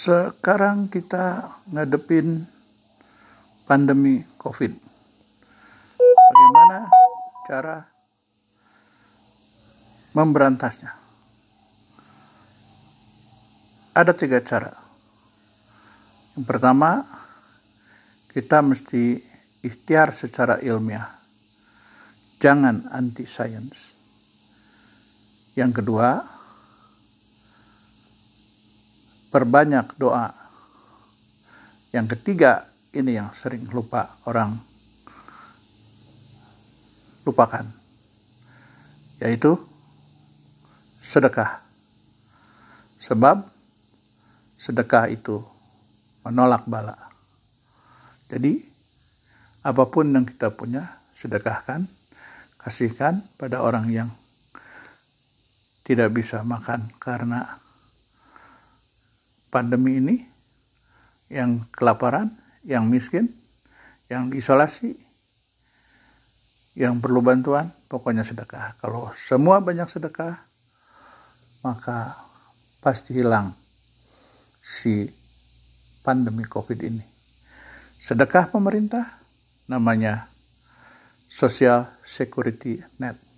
Sekarang kita ngadepin pandemi COVID. Bagaimana cara memberantasnya? Ada tiga cara. Yang pertama, kita mesti ikhtiar secara ilmiah. Jangan anti science. Yang kedua, perbanyak doa. Yang ketiga, ini yang sering lupa orang lupakan, yaitu sedekah. Sebab sedekah itu menolak bala. Jadi, apa pun yang kita punya, sedekahkan, kasihkan pada orang yang tidak bisa makan karena pandemi ini, yang kelaparan, yang miskin, yang diisolasi, yang perlu bantuan, pokoknya sedekah. Kalau semua banyak sedekah, maka pasti hilang si pandemi COVID ini. Sedekah pemerintah namanya Social Security Net.